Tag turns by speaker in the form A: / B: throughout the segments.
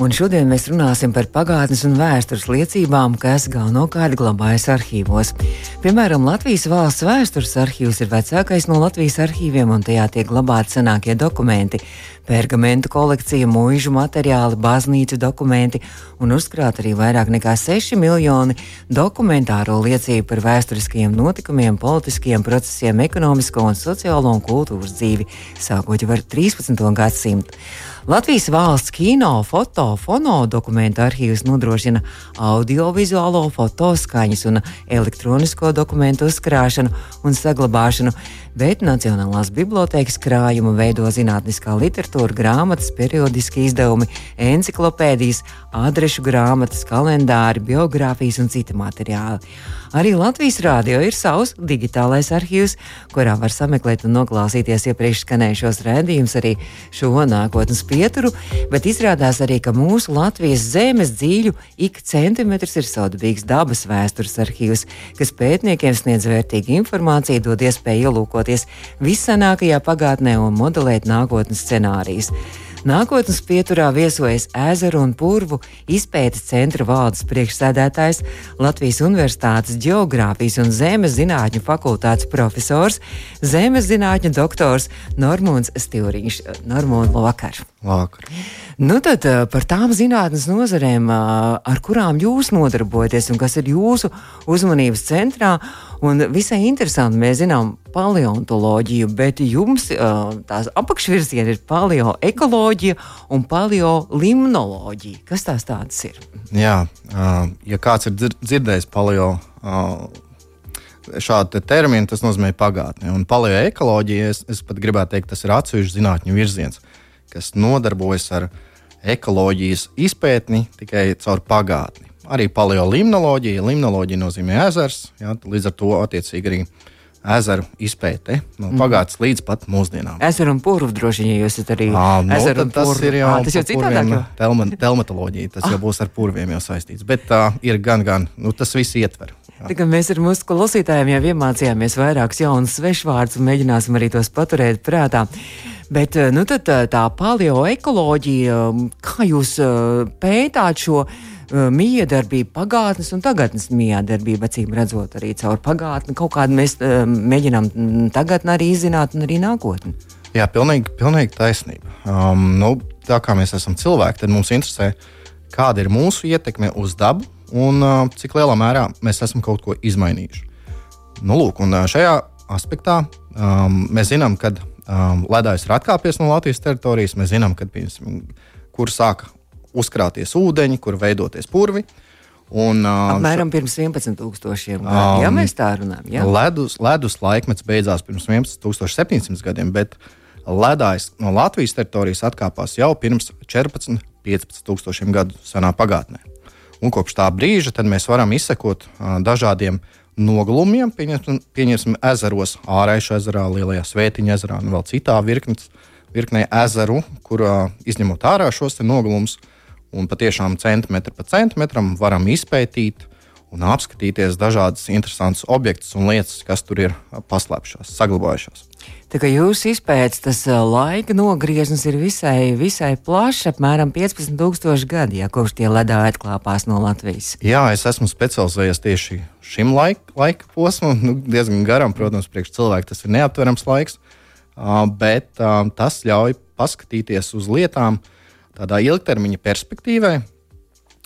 A: Un šodien mēs runāsim par pagātnes un vēstures liecībām, kas galvenokārt glabājas arhīvos. Piemēram, Latvijas valsts vēstures arhīvs ir vecākais no Latvijas arhīviem, un tajā tiek glabāti senākie dokumenti pergamentu kolekcija, mūžu materiāli, baznīcu dokumenti un uzkrāt arī vairāk nekā 6 miljoni dokumentāro liecību par vēsturiskajiem notikumiem, politiskiem procesiem, ekonomisko un sociālo un kultūras dzīvi, sākot jau ar 13. gadsimtu. Latvijas valsts kino, foto, fono dokumentu arhīvs nodrošina audiovizuālo fotoskaņas un elektronisko dokumentu uzkrāšanu un saglabāšanu, bet Nacionālās bibliotēkas krājumu veido zinātniskā literatūra, grāmatas, periodiski izdevumi, enciklopēdijas, adrešu grāmatas, kalendāri, biogrāfijas un citi materiāli. Arī Latvijas rādio ir savs digitālais arhīvs, kurā var sameklēt un noklausīties iepriekš skanējušos rādījumus, arī šo nākotnes pieturu, bet izrādās arī, ka mūsu Latvijas zemes dzīļu ik centimetrs ir saudabīgs dabas vēstures arhīvs, kas pētniekiem sniedz vērtīgu informāciju, dod iespēju ielūkoties vissanākajā pagātnē un modelēt nākotnes scenārijus. Nākotnes pieturā viesojas ezeru un purvu izpētes centra valdes priekšsēdētājs, Latvijas Universitātes geogrāfijas un zemes zinātņu fakultātes profesors, zemes zinātņu doktors Normons Stīriņš. Normons, labvakar!
B: Labvakar!
A: Nu tad eh, par tām zinātnes nozarēm, eh, ar kurām jūs nodarbojaties un kas ir jūsu uzmanības centrā. Un visai interesanti, mēs zinām paleontoloģiju, bet jums eh, tās apakšvirzieni ir paleoekoloģija un paleolimnoloģija. Kas tās tādas ir?
B: Jā, ja kāds ir dzirdējis paleo šādu te terminu, tas nozīmē pagātni. Un paleoekoloģija, es, es pat gribētu teikt, tas ir atsevišķs zinātņu virziens, kas nodarbojas ar ekoloģijas izpētni tikai caur pagātni. Arī paleolimnoloģija, limnoloģija nozīmē ezers, jā, līdz ar to attiecīgi arī ezeru izpēte no mhm. pagātnes mm. līdz pat mūsdienām.
A: Ezeru un purvu droši vien jūs esat arī.
B: No, nu, tas purvu. ir jau,
A: à, tas jau citādāk.
B: Telma, telmatoloģija, tas à. jau būs ar purviem jau saistīts. Bet tā uh, ir gan, gan, nu, tas viss ietver.
A: Tikai mēs ar mūsu klausītājiem jau iemācījāmies vairākus jaunus svešvārdus un mēģināsim arī tos paturēt prātā. Bet nu, tā, tā paleoekoloģija, kā jūs pētāt šo miedarbību, pagātnes un tagadnes miedarbību, acīm redzot, arī caur pagātni. Kaut kādu mēs mēģinām tagadni arī izzināt, un arī nākotni.
B: Jā, pilnīgi, pilnīgi taisnība. Um, nu, tā kā mēs esam cilvēki, tad mums interesē, kāda ir mūsu ietekme uz dabu un uh, cik lielā mērā mēs esam kaut ko izmainījuši. Nu, lūk, un šajā aspektā um, mēs zinām, ka um, ledājs ir atkāpies no Latvijas teritorijas. Mēs zinām, kad, piemēram, kur sāk uzkrāties ūdeņi, kur veidoties purvi.
A: Un, uh, Apmēram pirms 11,000 gadiem, um, ja mēs tā runājam. Ja?
B: Ledus, ledus laikmets beidzās pirms 11,700 gadiem, bet ledājs no Latvijas teritorijas atkāpās jau pirms 14, 15,000 gadu senā pagātnē. Un kopš tā brīža mēs varam izsekot uh, dažādiem uh, noglumiem, pieņemsim, pieņemsim ezeros, ārējušā ezerā, lielajā svētiņa ezerā un vēl citā virknes, virknē ezeru, kur izņemot ārā šos noglumus un patiešām centimetru pa centimetram varam izpētīt un apskatīties dažādas interesantas objektus un lietas, kas tur ir paslēpjušās, saglabājušās.
A: Tā kā jūsu izpētes tas laika nogrieznis ir visai, visai plašs, apmēram 15,000 gadi, ja kopš tie ledā atklāpās no Latvijas.
B: Jā, es esmu specializējies tieši šim laika, laika posmam, nu, diezgan garam, protams, priekš cilvēku tas ir neaptverams laiks, bet tas ļauj paskatīties uz lietām tādā ilgtermiņa perspektīvā,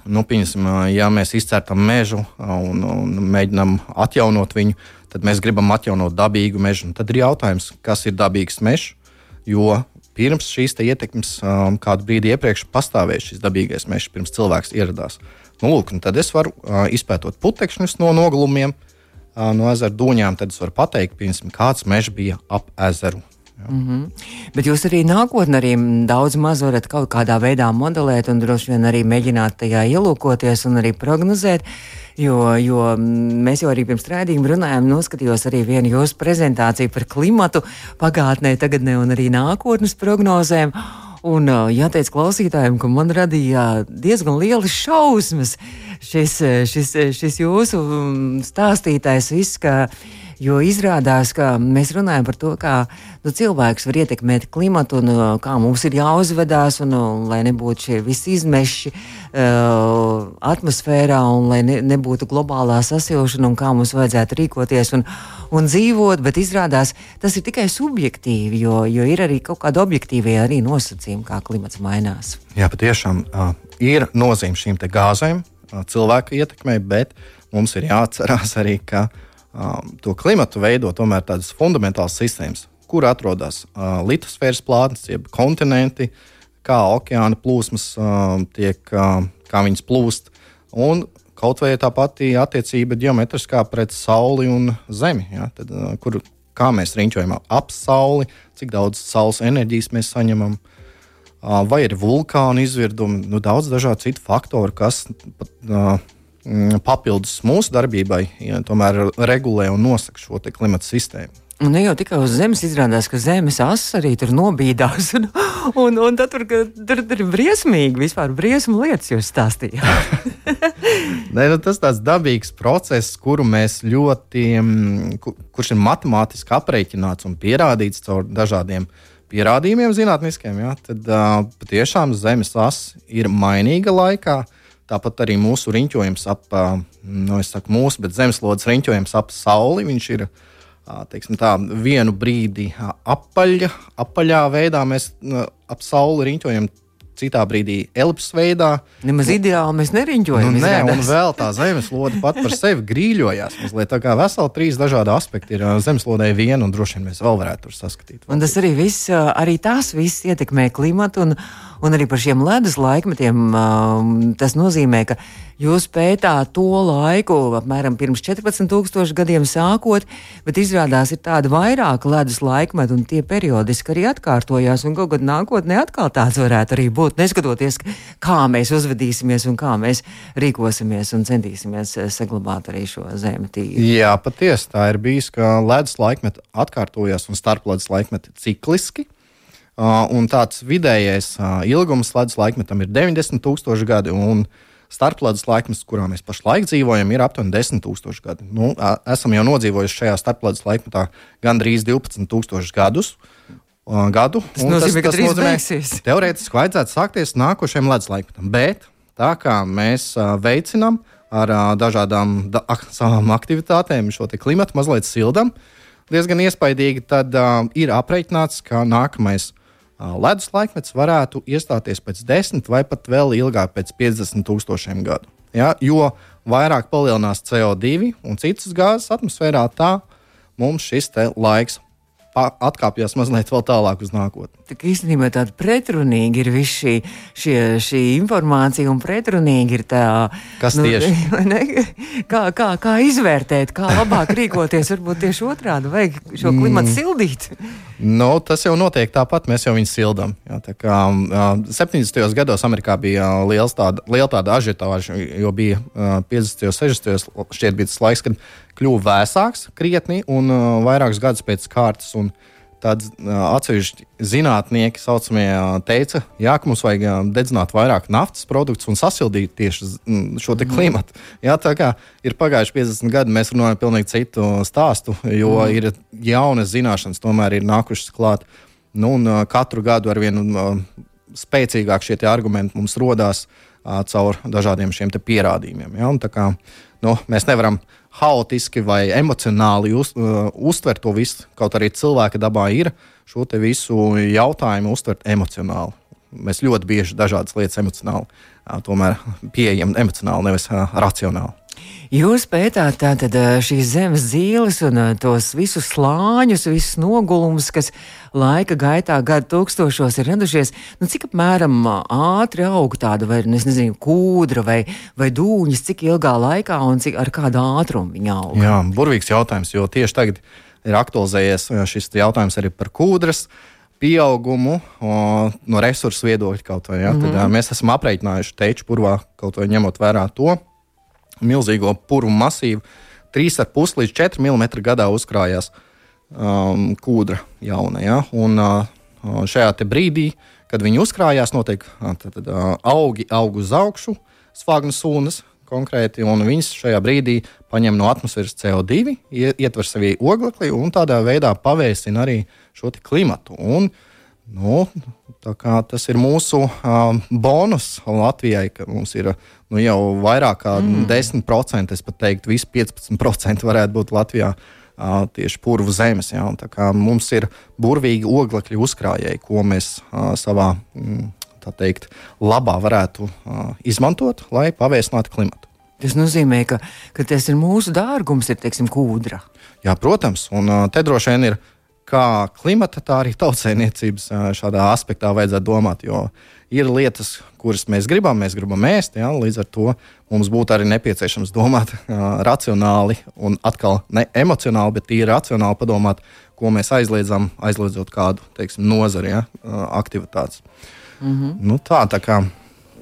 B: nu, pieņasim, ja mēs izcērtam mežu un, un mēģinām atjaunot viņu, tad mēs gribam atjaunot dabīgu mežu. Tad ir jautājums, kas ir dabīgs mežs, jo pirms šīs ietekmes kādu brīdi iepriekš pastāvēja šis dabīgais mežs, pirms cilvēks ieradās. Nu, lūk, tad es varu izpētot putekšņus no noglumiem, no ezera dūņām, tad es varu pateikt, piemēram, kāds mežs bija ap ezeru
A: Mm -hmm. Bet jūs arī nākotnē arī daudz maz varat kaut kādā veidā modelēt un droši vien arī mēģināt tajā ielūkoties un arī prognozēt. Jo, jo mēs jau arī pirms rādījuma runājām, noskatījos arī vienu jūsu prezentāciju par klimatu pagātnē, tagadnē un arī nākotnes prognozēm. Un jāteic klausītājiem, ka man radīja diezgan lielas šausmas šis, šis, šis jūsu stāstītais viss, Jo izrādās, ka mēs runājam par to, kā nu, cilvēks var ietekmēt klimatu un uh, kā mums ir jāuzvedās, un, un uh, lai nebūtu šie visi izmeši uh, atmosfērā, un lai ne, nebūtu globālā sasilšana, un kā mums vajadzētu rīkoties un, un dzīvot. Bet izrādās, tas ir tikai subjektīvi, jo, jo ir arī kaut kāda objektīvie nosacījumi, kā klimats mainās.
B: Jā, patiešām uh, ir nozīme šīm gāzēm, uh, cilvēku ietekmei, bet mums ir jāatcerās arī, ka um, to klimatu veido tomēr tādas fundamentālas sistēmas, kur atrodas uh, litosfēras plātnes, jeb kontinenti, kā okeāna plūsmas um, tiek, um, kā viņas plūst. Un kaut vai tā pati attiecība geometriskā pret Sauli un Zemi, ja, tad, uh, kur, kā mēs riņķojam ap Sauli, cik daudz saules enerģijas mēs saņemam. Uh, vai ir vulkāna izvirdumi, nu, daudz dažādu citu faktoru, kas pat, uh, papildus mūsu darbībai, ja tomēr regulē un nosaka šo klimata sistēmu.
A: Un ne jau tikai uz Zemes izrādās, ka Zemes asa arī tur nobīdās. Un, un, un tad tur, tur, tur ir briesmīgi, vispār briesmu lietas jūs stāstījāt.
B: ne, nu, tas tāds dabīgs process, kuru mēs ļoti, mm, kur, kurš ir matemātiski aprēķināts un pierādīts caur dažādiem pierādījumiem zinātniskiem. Ja, tad uh, patiešām Zemes asa ir mainīga laikā. Tāpat arī mūsu riņķojums ap, nu, saku, mūsu, bet zemeslodes riņķojums ap Sauli. Viņš ir teiksim, tā, vienu brīdi apaļa, apaļā veidā mēs ap Sauli riņķojam citā brīdī elipses veidā.
A: Nemaz nu, ideāli mēs neriņķojam.
B: Nu, nē, un vēl tā zemeslode pat par sevi grīļojās. Mazliet tā kā veseli trīs dažādi aspekti ir zemeslodē viena, un droši vien mēs vēl varētu tur saskatīt.
A: Un tas arī viss, arī tās viss ietekmē klimatu. Un, un arī par šiem ledus laikmetiem tas nozīmē, ka Jūs pētāt to laiku, apmēram pirms 14,000 gadiem sākot, bet izrādās ir tāda vairāk ledus laikmeta, un tie periodiski arī atkārtojās. Un kaut kad nākotnē atkal tāds varētu arī būt, neskatoties, kā mēs uzvedīsimies un kā mēs rīkosimies un centīsimies eh, saglabāt arī šo zemi tīru.
B: Jā, patiesi tā ir bijis, ka ledus laikmeta atkārtojas un starpledus laikmeti cikliski. Uh, un tāds vidējais uh, ilgums ledus laikmetam ir 90,000 gadi. Un, starpplādes laikmets, kurā mēs pašlaik dzīvojam, ir aptuveni 10,000 gadi. Nu, esam jau nodzīvojuši šajā starpplādes laikmetā gandrīz 12,000 gadus. Gadu,
A: tas nozīmē, tas, tas nozīmē, ka
B: teorētiski vajadzētu sākties nākošajam ledus laikmetam. Bet tā kā mēs veicinām ar dažādām da savām aktivitātēm šo klimatu mazliet sildam, diezgan iespaidīgi, tad uh, ir aprēķināts, ka nākamais uh, ledus laikmets varētu iestāties pēc 10 vai pat vēl ilgāk, pēc 50 tūkstošiem gadu. Ja? Jo vairāk palielinās CO2 un citas gāzes atmosfērā, tā mums šis laiks atkāpjas mazliet tālāk uz nākotni.
A: Tā īstenībā tāda pretrunīga ir viss šī, šie, šī informācija, un pretrunīgi ir tā,
B: kas nu, tieši
A: ne, kā, kā, kā izvērtēt, kā labāk rīkoties. Varbūt tieši otrādi vajag šo mm. klimatu mm.
B: Nu, tas jau notiek tāpat, mēs jau viņu sildām. Tā kā, uh, 70. gados Amerikā bija liels tāda, liela tāda ažiotāža, jo bija uh, 50. un 60. šķiet bija tas laiks, kad kļuva vēsāks krietni un uh, vairākus gadus pēc kārtas. Un, Tādi uh, atsevišķi zinātnieki saucamie, teica, jā, ka mums vajag dedzināt vairāk naftas produktus un sasildīt tieši šo mm. klimatu. Jā, tā kā ir pagājuši 50 gadi, mēs runājam pilnīgi citu stāstu, jo mm. ir jaunas zināšanas, tomēr ir nākušas klāt. Nu, un, katru gadu ar vien spēcīgāk šie argumenti mums rodās caur dažādiem šiem pierādījumiem. Ja? Un, nu, mēs nevaram haotiski vai emocionāli uz, uh, uztvert to visu. Kaut arī cilvēka dabā ir šo visu jautājumu uztvert emocionāli. Mēs ļoti bieži dažādas lietas emocionāli, uh, tomēr pieejam emocionāli, nevis uh, racionāli.
A: Jūs pētāt tātad šīs zemes dzīves un tos visus slāņus, visus nogulumus, kas laika gaitā gadu tūkstošos ir radušies. Nu, cik apmēram ātri aug tāda, vai nezinu, kūdra vai, vai dūņas, cik ilgā laikā un cik ar kādu ātrumu viņa aug?
B: Jā, burvīgs jautājums, jo tieši tagad ir aktualizējies šis jautājums arī par kūdras pieaugumu o, no resursu viedokļa kaut vai. Ja? Mm -hmm. Tad, mēs esam aprēķinājuši teču purvā kaut vai ņemot vērā to milzīgo purvu masīvu. 3,5 līdz 4 mm gadā uzkrājās um, kūdra jauna. Ja? Un, uh, šajā brīdī, kad viņi uzkrājās, notiek uh, tad, uh, augi aug uz augšu, svāgnas sūnas, konkrēti, un viņas šajā brīdī paņem no atmosfēras CO2, ietver sevī oglekli un tādā veidā pavēsina arī šo klimatu. Un, nu, tas ir mūsu uh, bonus Latvijai, ka mums ir nu, jau vairāk kā mm. 10%, es pat teiktu, visi 15% varētu būt Latvijā. Uh, tieši purvu zemes. Ja, mums ir burvīgi oglekļa uzkrājēji, ko mēs uh, savā mm, teikt, labā varētu uh, izmantot, lai pavēsinātu klimatu.
A: Tas nozīmē, ka, ka tas ir mūsu dārgums, ir teiksim, kūdra.
B: Jā, protams, un uh, te droši vien ir kā klimata, tā arī tautsēmniecības šādā aspektā vajadzētu domāt. Jo ir lietas, kuras mēs gribam, mēs gribam ēst. Ja, līdz ar to mums būtu arī nepieciešams domāt uh, racionāli un atkal ne emocionāli, bet tīri racionāli padomāt, ko mēs aizliedzam, aizliedzot kādu teiksim, nozari ja, aktivitātes. Mm -hmm. nu, tā, tā kā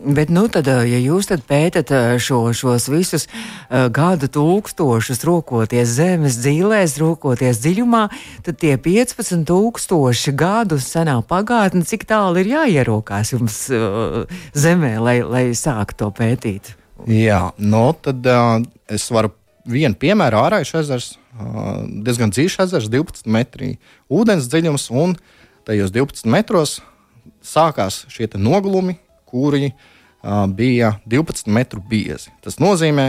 A: Bet, nu, tad, ja jūs pētat šo, šos visus uh, gadu tūkstošus, rokoties zemes dzīvēs, rokoties dziļumā, tad tie 15,000 gadu senā pagātne, cik tālu ir jāierokās jums uh, zemē, lai, lai sāktu to pētīt?
B: Jā, nu, tad uh, es varu vienu piemēru ārējais ezers, uh, diezgan dziļš ezers, 12 metri ūdens dziļums, un tajos 12 metros sākās šie nogulumi, kuri uh, bija 12 metru biezi. Tas nozīmē,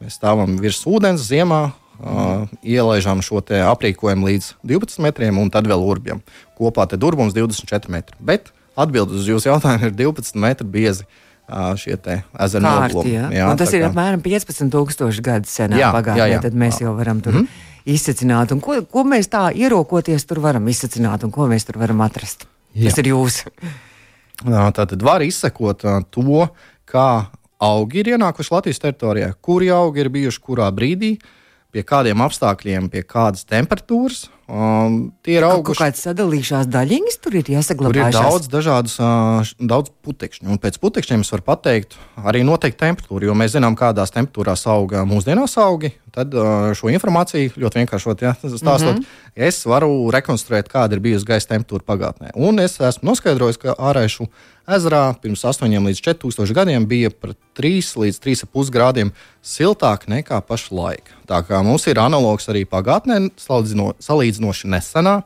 B: mēs stāvam virs ūdens ziemā, Uh, ielaižām šo aprīkojumu līdz 12 metriem un tad vēl urbjam. Kopā te urbums 24 metri. Bet atbildes uz jūsu jautājumu ir 12 metru biezi. Uh, šie ezeri
A: noplūmi. Ja? Jā, un tas ir kā... apmēram 15,000 gadu senā pagātnē. Tad mēs jau varam tur mm. izsacināt. Ko, ko mēs tā ierokoties tur varam izsacināt un ko mēs tur varam atrast? Jā. Tas ir jūs.
B: Tātad var izsekot to, kā augi ir ienākuši Latvijas teritorijā, kuri augi ir bijuši kurā brīdī, pie kādiem apstākļiem, pie kādas temperatūras. Um, tie ir auguši.
A: Kaut kādas sadalījušās daļiņas tur ir jāsaglabā.
B: Tur ir daudz dažādas, uh, daudz putekšņu. Un pēc putekšņiem es varu pateikt arī noteikti temperatūru, jo mēs zinām, kādās temperatūrās auga mūsdienās augi. Tad uh, šo informāciju ļoti vienkāršot ja, stāstot, mm -hmm. es varu rekonstruēt, kāda ir bijusi gaisa temperatūra pagātnē. Un es esmu noskaidrojis, ka ārēšu ezerā pirms 8 līdz 4000 gadiem bija par 3 līdz 3,5 grādiem siltāk nekā pašlaik. Tā kā mums ir analogs arī pagātnē, salīdzinoši nesenā,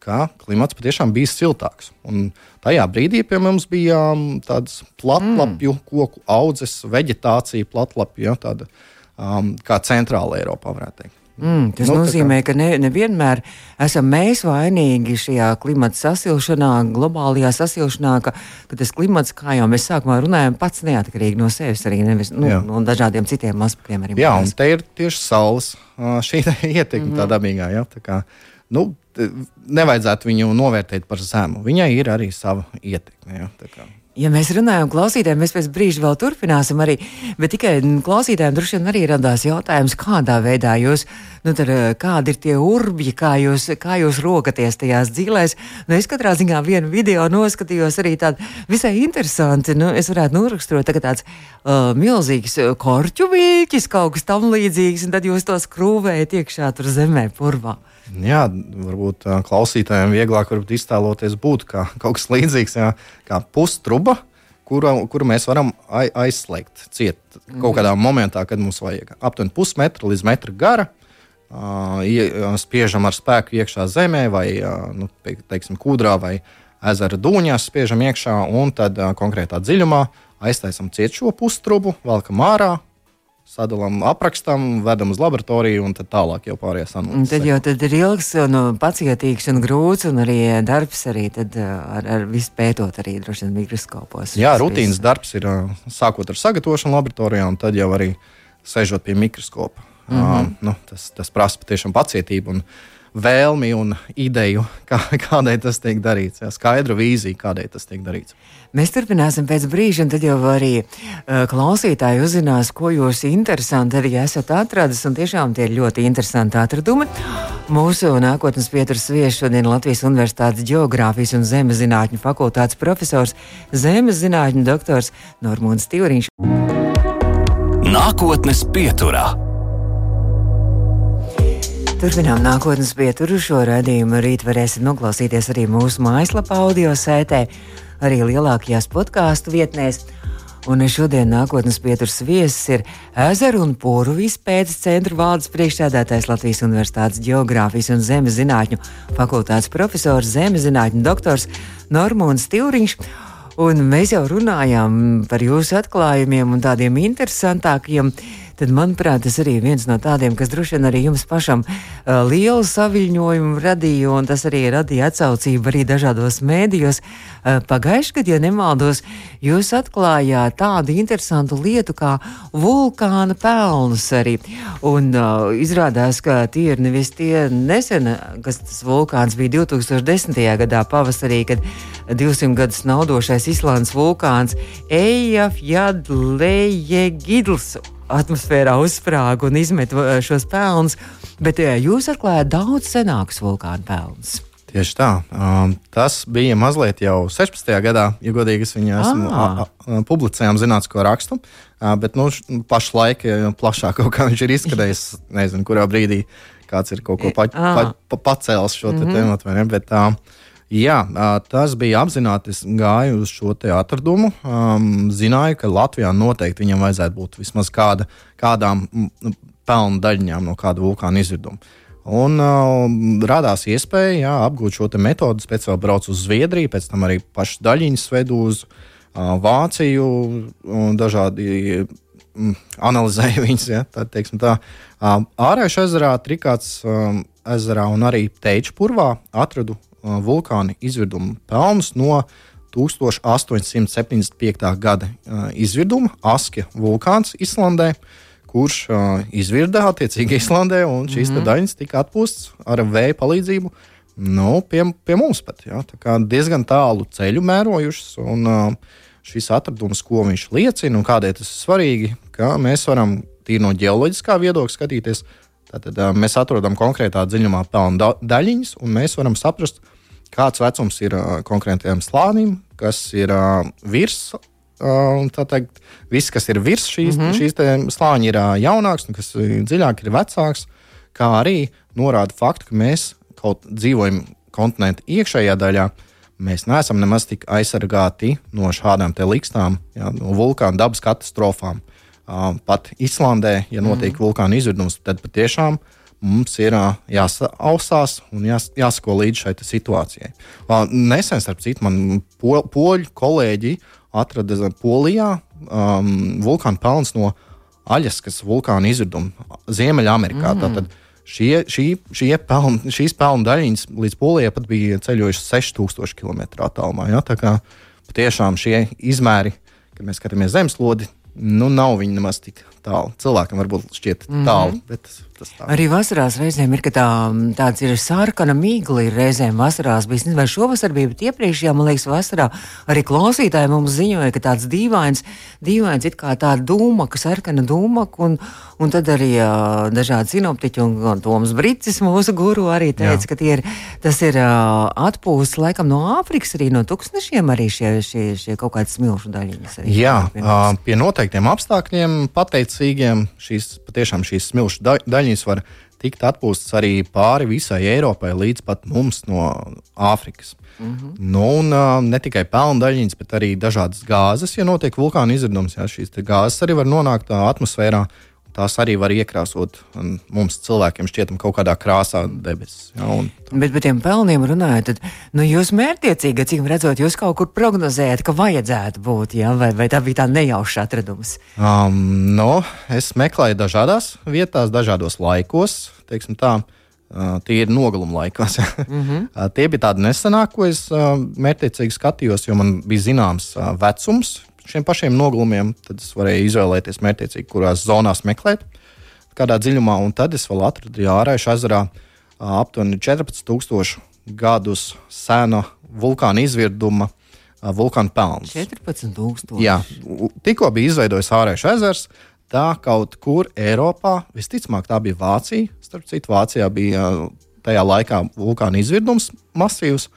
B: ka klimats patiešām bija siltāks. Un tajā brīdī pie mums bija um, tādas platlapju mm. koku audzes, vegetācija, platlapju, ja, tāda um, kā centrāla Eiropā, varētu teikt.
A: Mm, tas nu, nozīmē, ka ne, nevienmēr esam mēs vainīgi šajā klimata sasilšanā, globālajā sasilšanā, ka, ka tas klimats, kā jau mēs sākumā runājām, pats neatkarīgi no sevis, arī nevis nu, no dažādiem citiem aspektiem.
B: Jā, un te ir tieši saules šī ietekme mm -hmm. tā dabīgā. Ja, tā kā, nu, nevajadzētu viņu novērtēt par zemu. Viņai ir arī sava ietekme. Ja,
A: Ja mēs runājam klausītājiem, mēs pēc brīža vēl turpināsim arī, bet tikai klausītājiem droši vien arī radās jautājums, kādā veidā jūs, nu tad eh, kādi ir tie urbji, kā jūs, kā jūs rokaties tajās dzīvēs. Nu, es katrā ziņā vienu video noskatījos arī tādu visai interesanti, nu, es varētu noraksturot tagad tāds uh, milzīgs korķu vīķis, kaut kas tam līdzīgs, un tad jūs to skrūvējat iekšā tur zemē, purvā.
B: Jā, varbūt klausītājiem vieglāk iztēloties būtu kā kaut kas līdzīgs, jā, kā pustruba, kuru, kuru mēs varam aizslēgt ciet kaut kādā momentā, kad mums vajag aptuveni pusmetra līdz metra gara. Spiežam ar spēku iekšā zemē, vai nu, teiksim, kūdrā, vai ezera dūņās, spiežam iekšā, un tad konkrētā dziļumā aiztaisam ciet šo pustrubu, velkam ārā, sadalām, aprakstam, vedam uz laboratoriju un tad tālāk jau pārējās analīzes.
A: Tad jau tad ir ilgs un pacietīgs un grūts un arī darbs arī tad ar, ar visu pētot arī droši vien mikroskopos.
B: Jā, rutīnas visu. darbs ir sākot ar sagatavošanu laboratorijā un tad jau arī sēžot pie mikroskopa. Mm -hmm. uh, nu, tas, tas prasa patiešām pacietību. Un, vēlmi un ideju, kā, kādai tas tiek darīts, jā, skaidru vīziju, kādai tas tiek darīts.
A: Mēs turpināsim pēc brīža, un tad jau arī uh, klausītāji uzzinās, ko jūs interesanti arī esat atradis. Tiešām tie ir ļoti interesanti atradumi. Mūsu nākotnes pieturas viesis šodien Latvijas Universitātes Geogrāfijas un Zemes zinātņu fakultātes profesors, Zemes zinātņu doktors Normons Tīriņš.
C: Nākotnes pieturā.
A: Turpinām nākotnes pieturu. Šo raidījumu rīt varēsiet noklausīties arī mūsu mājaslapā, audio sētē, arī lielākajās podkāstu vietnēs. Un šodien nākotnes pieturas viesis ir Ezeru un Pūru izpētes centra valdes priekšsēdētājs Latvijas Universitātes Geogrāfijas un Zemes zinātņu fakultātes profesors, zemes zinātņu doktors Normons Tilriņš. Un mēs jau runājām par jūsu atklājumiem un tādiem interesantākiem tad, manuprāt, tas arī viens no tādiem, kas droši vien arī jums pašam uh, lielu saviņojumu radīja, un tas arī radīja atsaucību arī dažādos mēdījos. Uh, Pagājušajā gadā, ja nemaldos, jūs atklājāt tādu interesantu lietu kā vulkāna pelnus arī. Un uh, izrādās, ka tie ir nevis tie nesen, kas tas vulkāns bija 2010. gadā pavasarī, kad 200 gadus naudošais Islandes vulkāns Ejafjadleje Gidls atmosfērā uzsprāga un izmet šos pelnus, bet jūs atklājāt daudz senākus vulkānu pelnus.
B: Tieši tā. Um, tas bija mazliet jau 16. gadā, ja godīgi es viņu esmu ah. publicējām zinātnisko rakstu. Uh, bet nu, pašlaik plašāk kaut kā viņš ir izskatījies. Nezinu, kurā brīdī kāds ir kaut ko pa, pa, pa, pacēlis šo mm -hmm. ne? Bet, uh, Jā, tas bija apzināti. Es gāju uz šo atradumu. Um, zināju, ka Latvijā noteikti viņam vajadzētu būt vismaz kāda, kādām pelnu daļiņām no kāda vulkāna izvirduma. Un uh, radās iespēja jā, apgūt šo metodi. Pēc tam braucu uz Zviedriju, pēc tam arī pašas daļiņas vedu uz uh, Vāciju un dažādi mm, analizēju viņas. Ja, tā, tā. Uh, Ārējais ezerā, Trikāts um, ezerā un arī Teiču purvā atradu vulkāna izvirduma pelnus no 1875. gada izvirduma Askja vulkāns Islandē, kurš izvirda attiecīgi Islandē, un šīs mm -hmm. daļas tika atpūstas ar vēja palīdzību. Nu, pie, pie mums pat ja, diezgan tālu ceļu mērojušas. Un, uh, šis atradums, ko viņš liecina un kādēļ tas ir svarīgi, ka mēs varam tīri no ģeoloģiskā viedokļa skatīties, Tātad uh, mēs atrodam konkrētā dziļumā pelnu da daļiņas, un mēs varam saprast, kāds vecums ir uh, konkrētajam slānim, kas ir uh, virs. Uh, Tātad viss, kas ir virs šīs, mm -hmm. šīs slāņa, ir uh, jaunāks, un kas dziļāk, ir vecāks. Kā arī norāda faktu, ka mēs kaut dzīvojam kontinenta iekšējā daļā, mēs neesam nemaz tik aizsargāti no šādām likstām, jā, no vulkāna dabas katastrofām. Pat Islandē, ja notiek mm. vulkāna izvirdums, tad patiešām mums ir jāsausās un jās, jāsako līdzi šai situācijai. Nesen, starp citu, man po, poļu kolēģi atrada Polijā um, vulkāna pelns no Aļaskas vulkāna izvirduma Ziemeļamerikā. Mm. Tātad šie, šī, šie pelni, šīs pelnu daļiņas līdz Polijai pat bija ceļojušas 6000 km attālumā. Ja? Tā kā patiešām šie izmēri, kad mēs skatāmies zemeslodi, nu, nav viņi nemaz tik tālu. Cilvēkam varbūt šķiet mhm. tālu, mm -hmm. bet tas tā.
A: Arī vasarās reizēm ir, ka tā, tāds ir sarkana mīgla, ir reizēm vasarās bijis. Vai šovasar bija, bet iepriekšējā, man liekas, vasarā arī klausītāji mums ziņoja, ka tāds dīvains, dīvains it kā tāda dūma, ka sarkana dūma, un, un tad arī uh, dažādi sinoptiķi un, un Toms Bricis, mūsu guru, arī teica, Jā. ka ir, tas ir uh, atpūsts laikam no Āfrikas, arī no tūkstošiem arī šie, šie, šie kaut kādi smilšu daļiņas. Arī,
B: Jā, uh, pie noteiktiem apstākļiem pateicīgiem šīs, patiešām šīs smilšu daļiņas viņas var tikt atpūstas arī pāri visai Eiropai, līdz pat mums no Āfrikas. Mm -hmm. nu, un, ne tikai pelnu daļiņas, bet arī dažādas gāzes. Ja notiek vulkāna izvirdums, ja šīs gāzes arī var nonākt atmosfērā, tās arī var iekrāsot mums, cilvēkiem, šķietam, kaut kādā krāsā debesis. Ja, un...
A: Bet par tiem pelniem runājot, tad nu, jūs mērķiecīgi, cik redzot, jūs kaut kur prognozējat, ka vajadzētu būt, ja? vai, vai tā bija tā nejauša atradums?
B: Um, no, nu, es meklēju dažādās vietās, dažādos laikos, teiksim tā. Uh, tie ir nogaluma laikos. mm -hmm. uh, tie bija tādi nesenākie, ko es uh, mērķiecīgi skatījos, jo man bija zināms uh, vecums, šiem pašiem nogulumiem, tad es varēju izvēlēties mērķiecīgi, kurās zonās meklēt, kādā dziļumā. Un tad es vēl atradu Jāraišu ezerā aptuveni 14,000 gadus sena vulkāna izvirduma. Vulkāna pelns.
A: 14,000.
B: Jā, tikko bija izveidojis ārējais ezers. Tā kaut kur Eiropā, visticamāk, tā bija Vācija. Starp citu, Vācijā bija tajā laikā vulkāna izvirdums masīvs,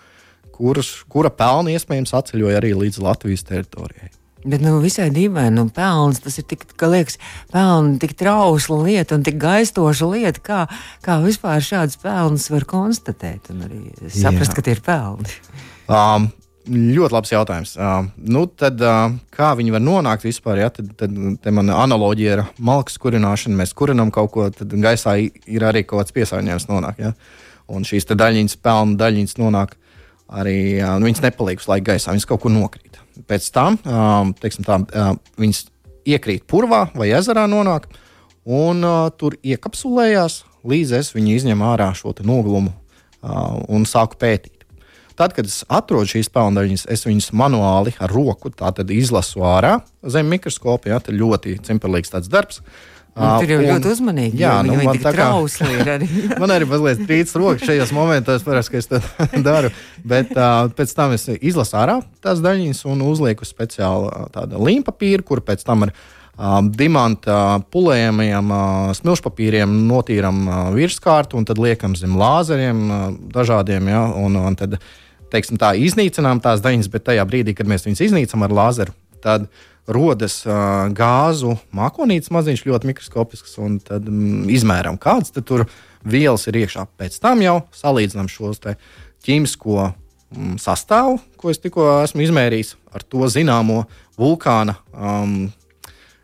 B: kurš, kura pelni iespējams atceļoja arī līdz Latvijas teritorijai.
A: Bet nu, visai dīvaini, nu, pelns tas ir tik, ka liekas, pelni tik trausla lieta un tik gaistoša lieta, kā, kā vispār šādas pelnas var konstatēt un arī saprast, Jā. ka tie ir pelni.
B: Um, Ļoti labs jautājums. Uh, nu, tad, uh, kā viņi var nonākt vispār? Ja? Tad, tad, tad man analoģija ir malkas kurināšana. Mēs kurinām kaut ko, tad gaisā ir arī kaut kāds piesārņojums nonāk. Ja? Un šīs daļiņas, pelnu daļiņas nonāk arī, uh, nu, viņas nepaliek uz laiku gaisā, viņas kaut kur nokrīt. Pēc tam um, tā, uh, viņas iekrīt purvā vai ezerā nonāk, un uh, tur iekapsulējās, līdz es viņu izņemu ārā šo noglumu uh, un sāku pētīt. Tad, kad es atrodu šīs pelndaļas, es viņus manuāli ar roku izlasu ārā zem mikroskopa. Jā, tas ļoti cimperlīgs darbs.
A: Un tur jau un, ļoti uzmanīgi. Jā, nu, man tā kā ir arī.
B: man arī mazliet trīc rokas šajos momentos, parasti, ka es to daru. Bet uh, pēc tam es izlasu ārā tās daļiņas un uzlieku speciālu tādu līmpapīru, kur pēc tam ar uh, dimanta pulējumiem, uh, smilšpapīriem notīram uh, virskārtu un tad liekam zem lāzeriem uh, dažādiem. Ja, un, un tad, uh, teiksim, tā, iznīcinām tās daļas, bet tajā brīdī, kad mēs viņus iznīcinām ar lāzeru, tad rodas uh, gāzu mākonītes maziņš, ļoti mikroskopisks, un tad mm, izmērām, kādas tur vielas ir iekšā. Pēc tam jau salīdzinām šos ķīmisko mm, sastāvu, ko es tikko esmu izmērījis, ar to zināmo vulkāna um,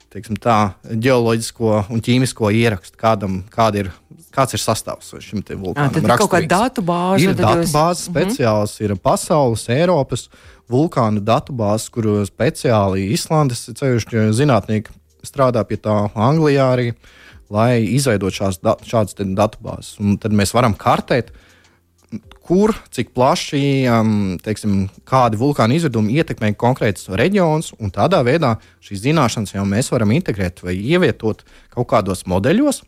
B: tā, ģeoloģisko un ķīmisko ierakstu, kādam, kāda ir, kāds ir sastāvs šim vulkānam.
A: Tad ir kaut kāda datu bāze.
B: Ir datu bāze jūs... speciāls, mm -hmm. ir pasaules, Eiropas vulkānu datu bāzes, kur speciāli Islandes ceļušķi zinātnieki strādā pie tā Anglijā arī, lai izveidot šās, šādas datu bāzes. Un tad mēs varam kartēt, kur, cik plaši, um, teiksim, kādi vulkāna izvirdumi ietekmē konkrētus reģionus, un tādā veidā šīs zināšanas jau mēs varam integrēt vai ievietot kaut kādos modeļos,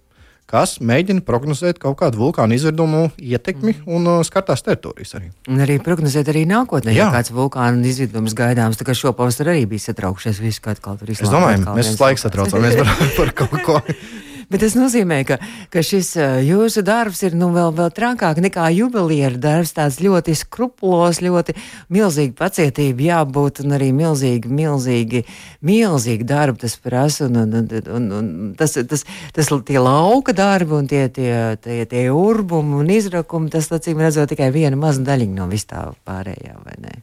B: kas mēģina prognozēt kaut kādu vulkānu izvirdumu ietekmi mm. un uh, skatās teritorijas arī.
A: Un arī prognozēt arī nākotnē, ja kāds vulkāna izvirdums gaidāms. Tā kā šopavasar arī bija satraukšies, viss kā atkal tur
B: izslēgts. Es domāju, mēs laiku satraucamies par, par kaut ko.
A: Bet tas nozīmē, ka, ka šis jūsu darbs ir nu, vēl, vēl trakāk nekā jubileāra darbs. Tāds ļoti skrupulos, ļoti milzīgi pacietība jābūt un arī milzīgi, milzīgi, milzīgi darbi tas prasa. Un, un, un, un, un tas, tas, tas tie lauka darbi un tie, tie, tie, tie urbumi un izrakumi, tas, acīm redzot, tikai viena maza daļiņa no vis tā pārējā, vai ne?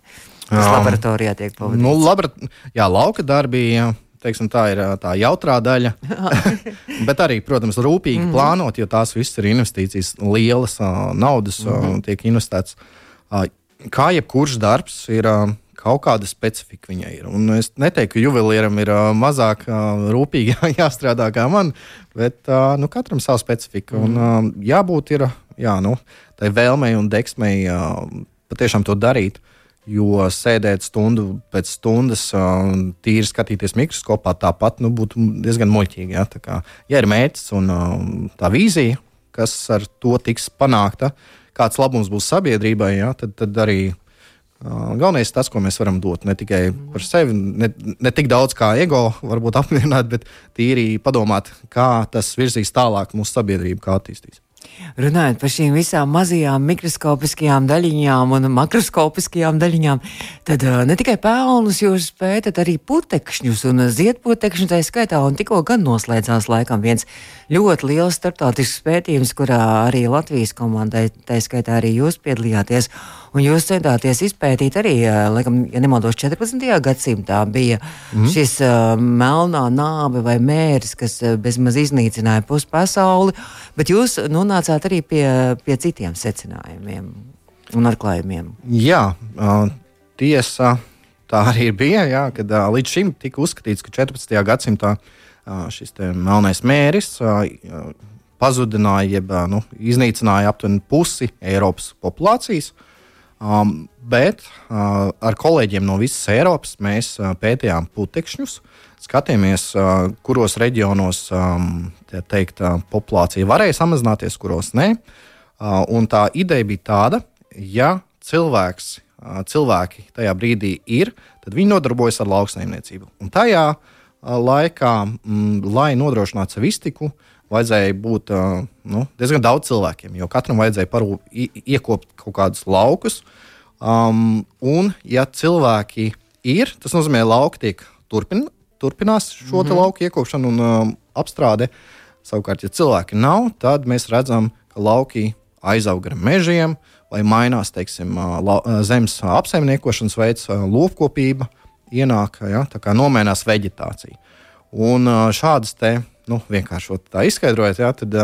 A: Tas um, laboratorijā tiek pavadīts.
B: Nu, labra, jā, lauka darbi. Jā teiksim, tā ir tā jautrā daļa. Bet arī, protams, rūpīgi mm -hmm. plānot, jo tās visas ir investīcijas, lielas naudas mm -hmm. tiek investētas. Kā jebkurš darbs ir. Kaut kāda specifika viņai ir. Un es neteiktu, ka juvelieram ir uh, mazāk uh, rūpīgi jāstrādā kā man, bet uh, nu, katram savu specifiku. Mm. Un, uh, jābūt ir, jā, nu, tai vēlmei un deksmei uh, patiešām to darīt. Jo sēdēt stundu pēc stundas, uh, tīri skatīties mikroskopā, tāpat nu, būtu diezgan muļķīgi. Ja? Kā, ja ir mērķis un tā vīzija, kas ar to tiks panākta, kāds labums būs sabiedrībai, ja? tad, tad arī galvenais ir tas, ko mēs varam dot. Ne tikai par sevi, ne, ne tik daudz kā ego, varbūt apmierināt, bet tīri padomāt, kā tas virzīs tālāk mūsu sabiedrību, kā attīstīs.
A: Runājot par šīm visām mazajām mikroskopiskajām daļiņām un makroskopiskajām daļiņām, tad uh, ne tikai pelnus jūs pētat, arī putekšņus un ziedputekšņus tā skaitā, un tikko gan noslēdzās laikam viens ļoti liels starptautisks pētījums, kurā arī Latvijas komandai, tā skaitā arī jūs piedalījāties. Un jūs centāties izpētīt arī, laikam, ja nemaldos, 14. gadsimtā bija mm. šis uh, melnā nāve vai mērs, kas uh, bezmaz iznīcināja pusi pasauli, bet jūs nonācāt arī pie, pie citiem secinājumiem un atklājumiem.
B: Jā, uh, tiesa. Tā arī bija, jā, kad uh, līdz šim tika uzskatīts, ka 14. gadsimtā uh, šis melnais mēris uh, pazudināja, jeb nu, iznīcināja aptuveni pusi Eiropas populācijas. Uh, Um, bet uh, ar kolēģiem no visas Eiropas mēs uh, pētījām putekšņus, skatījāmies, uh, kuros reģionos um, teikt, uh, populācija varēja samazināties, kuros nē. Uh, tā ideja bija tāda, ja cilvēks, uh, cilvēki tajā brīdī ir, tad viņi nodarbojas ar lauksaimniecību. Un tajā uh, laikā, mm, lai nodrošinātu savu iztiku, vajadzēja būt nu, diezgan daudz cilvēkiem, jo katram vajadzēja parūp, iekopt kaut kādus laukus. Um, un, ja cilvēki ir, tas nozīmē, ka lauki tiek turpin, turpinās šo mm -hmm. lauku iekopšanu un um, apstrādi. Savukārt, ja cilvēki nav, tad mēs redzam, ka lauki aizaug ar mežiem, vai mainās teiksim, la, zemes apsaimniekošanas veids, lopkopība, ienāk, ja, tā kā nomainās vegetācija. Un šādas te, nu, vienkārši tā izskaidrojot, ja, tad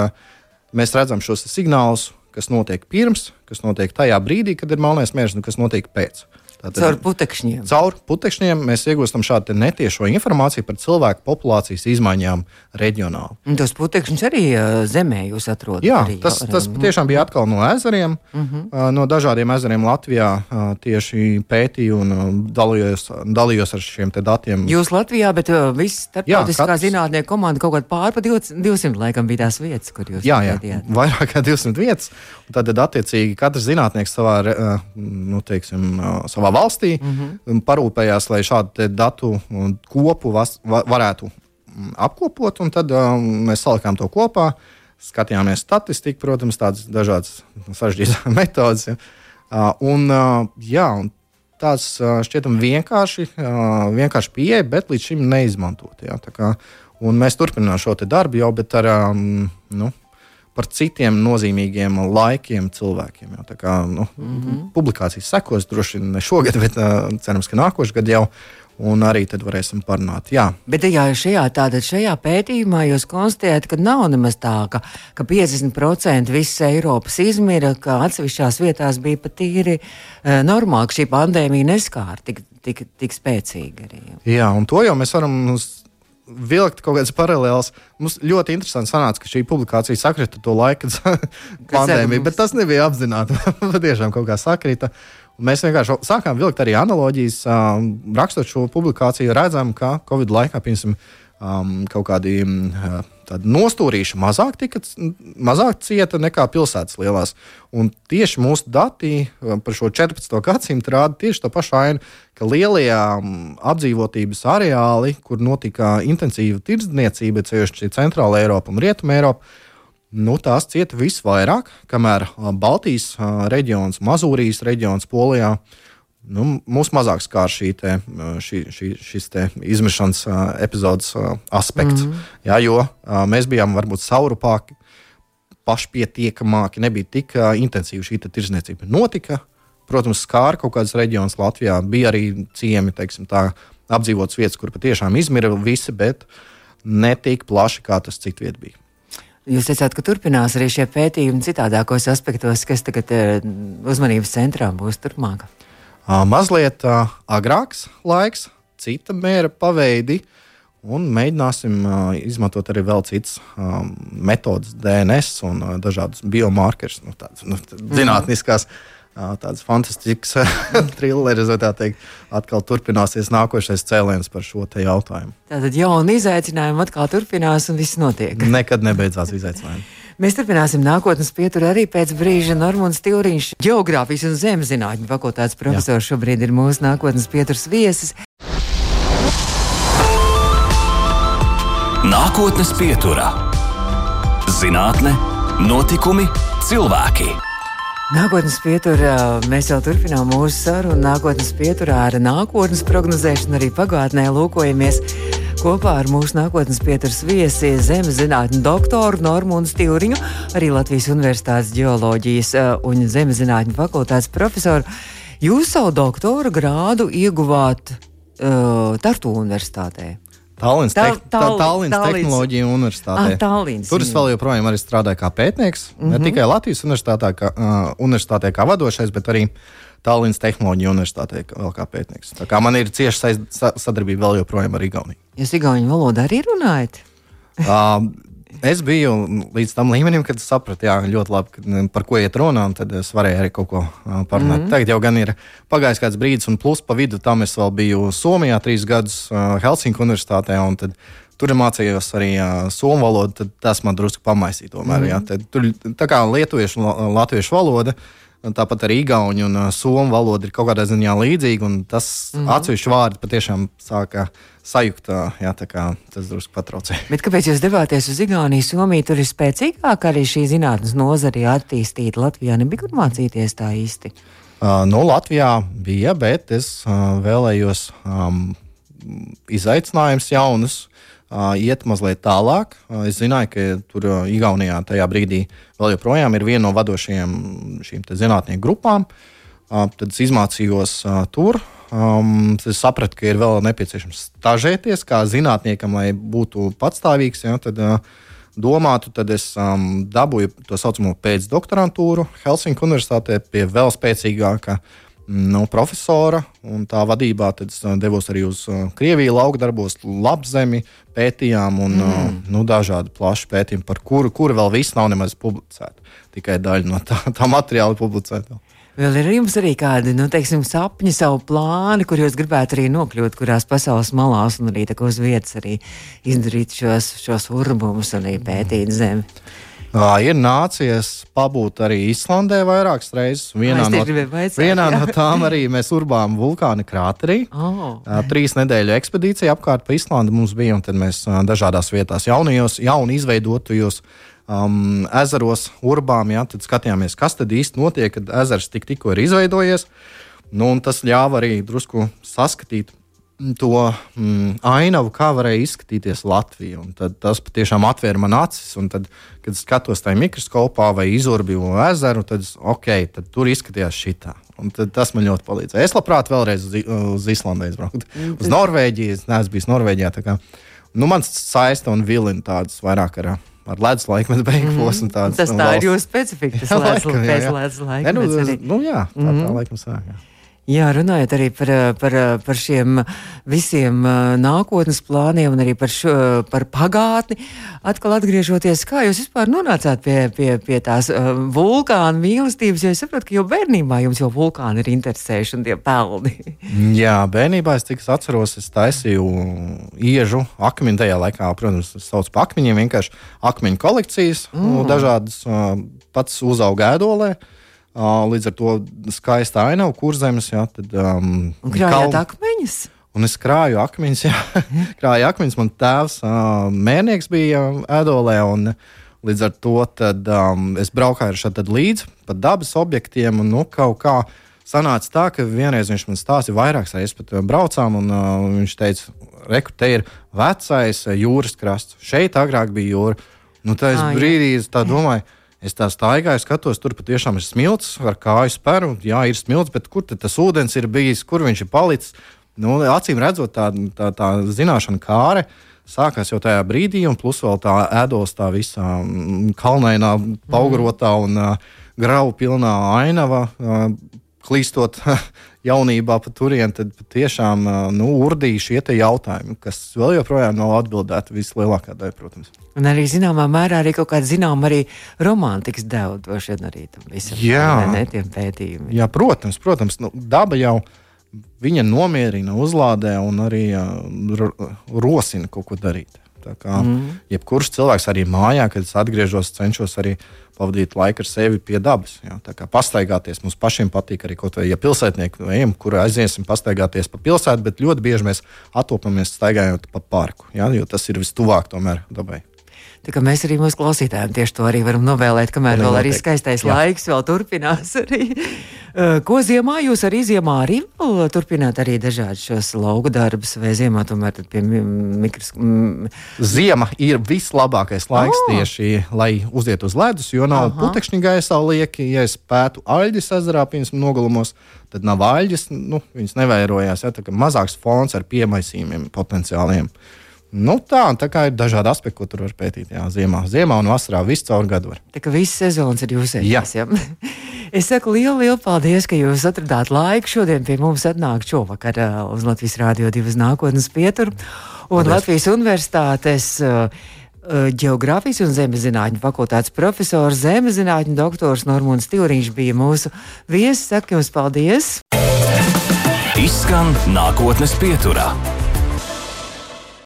B: mēs redzam šos signālus, kas notiek pirms, kas notiek tajā brīdī, kad ir melnais mežs, un kas notiek pēc.
A: Tātad, caur putekšņiem.
B: Caur putekšņiem mēs iegūstam šādu netiešo informāciju par cilvēku populācijas izmaiņām reģionāli.
A: Un tos putekšņus arī zemē jūs atrodat?
B: Jā, arī, tas, tas patiešām bija atkal no ezeriem. Uh mhm. -huh. No dažādiem ezeriem Latvijā tieši pētīju un dalījos, dalījos ar šiem datiem.
A: Jūs Latvijā, bet viss starptautiskā katrs... zinātnieku komanda kaut kādā pārpa 200 laikam bija tās vietas, kur jūs
B: jā, jā, pētījāt. Vairāk kā 200 vietas. Tad, attiecīgi, katrs zinātnieks savā, nu, teiksim, savā valstī mm -hmm. parūpējās, lai šādu datu kopu vas, va, varētu mm, apkopot, un tad um, mēs salikām to kopā. Skatījāmies statistiku, protams, tādas dažādas sarežģītas metodas. Ja. Uh, un, uh, jā, un tāds šķietam vienkārši, vienkārši pieeja, bet līdz šim neizmantot. Ja. Kā, mēs turpinām šo darbu jau, ar um, nu, par citiem nozīmīgiem laikiem cilvēkiem. Tā kā nu, mm -hmm. publikācijas sekos droši vien ne šogad, bet cerams, ka nākošais gads jau. Un arī tad varēsim parunāt. Jā.
A: Bet jā, šajā, tātad, šajā pētījumā jūs konstatējat, ka nav nemaz tā, ka, ka 50% visas Eiropas izmira, ka atsevišķās vietās bija pat tīri e, normāli, ka šī pandēmija neskāra tik, tik, tik spēcīgi. Arī.
B: Jā, un to jau mēs varam vilkt kaut kādas paralēlas. Mums ļoti interesanti sanāca, ka šī publikācija sakrita to laiku, kad pandēmija, bet tas nebija apzināti. Patiešām kaut kā sakrita. Un mēs vienkārši sākām vilkt arī analoģijas. Rakstot šo publikāciju, redzam, ka Covid laikā, piemēram, um, kaut kādi uh, nostūrīši mazāk, tika, mazāk cieta nekā pilsētas lielās. Un tieši mūsu dati par šo 14. gadsimtu rāda tieši to pašu ainu, ka lielie um, apdzīvotības areāli, kur notika intensīva tirdzniecība, ceļš centrāla Eiropa un Rietuma Eiropa, nu, tās cieta visvairāk, kamēr Baltijas reģions, Mazūrijas reģions, Polijā nu, mūs mazāk skār šī te, šī, šī, šis te izmešanas uh, epizodes uh, aspekts. Mm -hmm. jā, jo uh, mēs bijām varbūt saurupāki, pašpietiekamāki, nebija tik uh, intensīva šī tirzniecība. Notika, protams, skāra kaut kādas reģionas Latvijā, bija arī ciemi, teiksim, tā, apdzīvotas vietas, kur patiešām izmira visi, bet ne tik plaši, kā tas citviet bija.
A: Jūs teicāt, ka turpinās arī šie pētījumi citādākos aspektos, kas tagad uzmanības centrā būs turpmāk
B: mazliet agrāks laiks, cita mēra paveidi. Un mēģināsim uh, izmantot arī vēl citas um, metodas, DNS un uh, dažādas biomarkerus, nu, tādas nu, zinātniskās, uh, tādas fantastiskas trilleris, vai tā teikt. Atkal turpināsies nākošais cēliens par šo jautājumu.
A: Tātad jauni izaicinājumi atkal turpinās un viss notiek.
B: Nekad nebeidzās izaicinājumi.
A: Mēs turpināsim nākotnes pieturu arī pēc brīža. Normons Tilriņš, geogrāfijas un zemes zinātņu fakultātes profesors, šobrīd ir mūsu nākotnes pieturas viesis.
C: Nākotnes pieturā - zinātne, notikumi, cilvēki.
A: Nākotnes pieturā mēs jau turpinām mūsu sarunu. Nākotnes pieturā ar nākotnes prognozēšanu arī pagātnē lūkojamies kopā ar mūsu nākotnes pieturas viesi zemes zinātņu doktoru Normūnu Stīriņu, arī Latvijas Universitātes geoloģijas eh, un zemes zinātņu fakultātes profesoru. Jūs savu doktora grādu ieguvāt uh, Tartu Universitātē.
B: Tallinas, tal, Tallinas Tehnoloģija universitātē.
A: Ah, Tallinas,
B: Tur es vēl joprojām strādāju kā pētnieks. Mm -hmm. Ne mhm. tikai Latvijas universitātē kā, uh, universitātē kā vadošais, bet arī Tallinas Tehnoloģija universitātē vēl kā pētnieks. Tā kā man ir cieša sadarbība vēl joprojām ar Igauniju.
A: Jūs Igauniju valodā arī runājat?
B: uh, es biju līdz tam līmenim, kad sapratu, jā, ļoti labi, par ko iet runa, un tad es varēju arī kaut ko uh, parunāt. Mm -hmm. Tagad jau gan ir pagājis kāds brīdis, un plus pa vidu tam es vēl biju Somijā trīs gadus uh, Helsinku universitātē, un tad tur mācījos arī uh, somu valodu, tad tas man drusku pamaisīja tomēr. Mm -hmm. jā, tad, tur tā kā lietuviešu un latviešu valoda. Tāpat arī Igaunija un uh, Somija valoda ir kaut kādā ziņā līdzīga. Tas mm -hmm. atsevišķi vārdi patiešām sāka sajukt. Jā, tas drusku patraucēja.
A: Bet kāpēc jūs devāties uz Igauniju? Somija tur ir spēcīgāka arī šī zinātnes nozare attīstīta. Latvijā nebija kur mācīties tā īsti.
B: Uh, nu, Latvijā bija, bet es uh, vēlējos um, izaicinājumus jaunus. Iet mazliet tālāk. Es zināju, ka tur Igaunijā tajā brīdī vēl joprojām ir viena no vadošajām šīm zinātnieku grupām. Tad es izmācījos tur. Um, es sapratu, ka ir vēl nepieciešams stažēties kā zinātniekam, lai būtu patstāvīgs. Ja, tad, uh, domātu, tad es um, dabūju to saucamo pēcdoktorantūru Helsinku Universitātē pie vēl spēcīgāka nu, profesora. Tā vadībā es devos arī uz uh, Krieviju, lauku darbos, labzemi, pētījām un mm. uh, nu, dažādi plaši pētījumi, par kuru, kuru vēl viss nav nemaz publicēta. Tikai daļa no tā, tā materiāla publicēta.
A: Vēl ir jums arī kādi, nu, teiksim, sapņi, savu plāni, kur jūs gribētu arī nokļūt, kurās pasaules malās, un arī uz vietas arī izdarīt šos, šos urbumus un pētīt zemi.
B: Jā, ir nācies pabūt arī Islandē vairākas reizes. Vienā, no, vaicāt, vienā no tām arī mēs urbām vulkāna krāterī. Oh. Trīs nedēļu ekspedīcija apkārt pa Islandu mums bija, un tad mēs dažādās vietās jaunajos, jauni izveidotajos um, ezeros, urbām. Ja, tad skatījāmies, kas tad īsti notiek, kad ezers tik, tikko ir izveidojies. Nu, tas ļāva arī drusku saskatīt to mm, ainavu, kā varēja izskatīties Latvija. Tad tas patiešām atvēra man acis. Tad, kad skatos tajā mikroskopā vai izurbju ezeru, tad, okay, tad tur izskatījās šitā. Un tas man ļoti palīdzēja. Es labprāt vēlreiz uz, uz Islandu aizbrauktu. Mm, uz Norvēģiju. Es neesmu bijis Norvēģijā. Kā, nu, man saista un vilina tādas vairāk ar ar ledus laikmetu beigās. Mm -hmm.
A: Tas tā valsts. ir jūsu specifika. Tas ir ledus laikmets.
B: Nu, nu, jā, tā, tā mm -hmm. laikam sāk. Jā.
A: Jā, runājot arī par, par, par šiem visiem nākotnes plāniem un arī par, šo, par pagātni, atkal atgriežoties, kā jūs vispār nonācāt pie, pie, pie tās vulkāna mīlestības, jo es saprotu, ka jau bērnībā jums jau vulkāni ir interesējuši un tie peldi.
B: Jā, bērnībā es tikai atceros, es taisīju iežu akmeņu tajā laikā, protams, sauc par akmeņiem, vienkārši akmeņu kolekcijas, mm. dažādas pats uzauga ēdolē. Līdz ar to skaista ainava, kurzemes. Jā, tad, um,
A: krājāt kal... akmeņus?
B: Un es krāju akmeņus, jā, krāju akmeņus. Man tēvs uh, mērnieks bija ēdolē. Un, līdz ar to tad, um, es braucu ar šādu līdzi pa dabas objektiem. Un, nu, kaut kā sanāca tā, ka vienreiz viņš man stāstīja vairākas reizes, pat braucām. Un, uh, viņš teica, reku, te ir vecais jūras krasts. Šeit agrāk bija jūra. Nu, tā es ah, brīdī tā domāju. Jā Es tā staigāju, skatos, tur patiešām ir smilts, ar kāju spēru. Jā, ir smilts, bet kur tas ūdens ir bijis, kur viņš ir palicis? Nu, acīm redzot, tā, tā, tā zināšana kāre sākās jau tajā brīdī, un plus vēl tā ēdos tā visā mm, kalnainā, paugrotā un uh, graudu pilnā ainava. Uh, klīstot jaunībā pa turieni, tad patiešām nu, urdīja šie jautājumi, kas vēl joprojām nav atbildēti vislielākā daļa, protams.
A: Un arī zināmā mērā arī kaut kāda zināmā arī romantikas deva droši vien arī tam visam. Jā, ne, tiem pētījumiem.
B: Jā, protams, protams nu, daba jau viņa nomierina, uzlādē un arī uh, rosina kaut ko darīt. Tā kā mm. jebkurš cilvēks arī mājā, kad es atgriežos, cenšos arī pavadīt laiku ar sevi pie dabas. Jā, tā kā pastaigāties mums pašiem patīk arī kaut vai, ja pilsētnieki ejam, kur aiziesim pastaigāties pa pilsētu, bet ļoti bieži mēs atopamies staigājot pa parku, jā, jo tas ir vistuvāk tomēr dabai.
A: Tā mēs arī mūsu klausītājiem tieši to arī varam novēlēt, kamēr vēl arī skaistais Jā. laiks vēl turpinās. Arī. Ko ziemā jūs arī ziemā arī turpināt arī dažādus šos lauku darbus, vai ziemā tomēr pie mikroskopa?
B: Ziema ir vislabākais laiks oh. tieši, lai uziet uz ledus, jo nav Aha. putekšņi gaisā lieki. Ja es pētu aļģis ezerā pirms nogalumos, tad nav aļģis, nu, viņas nevairojās. Ja, mazāks fons ar piemaisījumiem potenciāliem. Nu, tā, tā kā ir dažādi aspekti, ko tur var pētīt. Jā, ziemā, ziemā un vasarā viss caur gadu var.
A: Tā kā viss sezonas ir jūsu ēdiens. Ja? es saku lielu, lielu paldies, ka jūs atradāt laiku šodien pie mums atnākt šovakar uh, uz Latvijas Rādio 2 nākotnes pieturu un paldies. Latvijas Universitātes. Uh, Geogrāfijas un Zemezinātņu fakultātes profesors, Zemezinātņu doktors Normons Tilriņš bija mūsu viesis. Saku jums paldies!
C: Izskan nākotnes pieturā.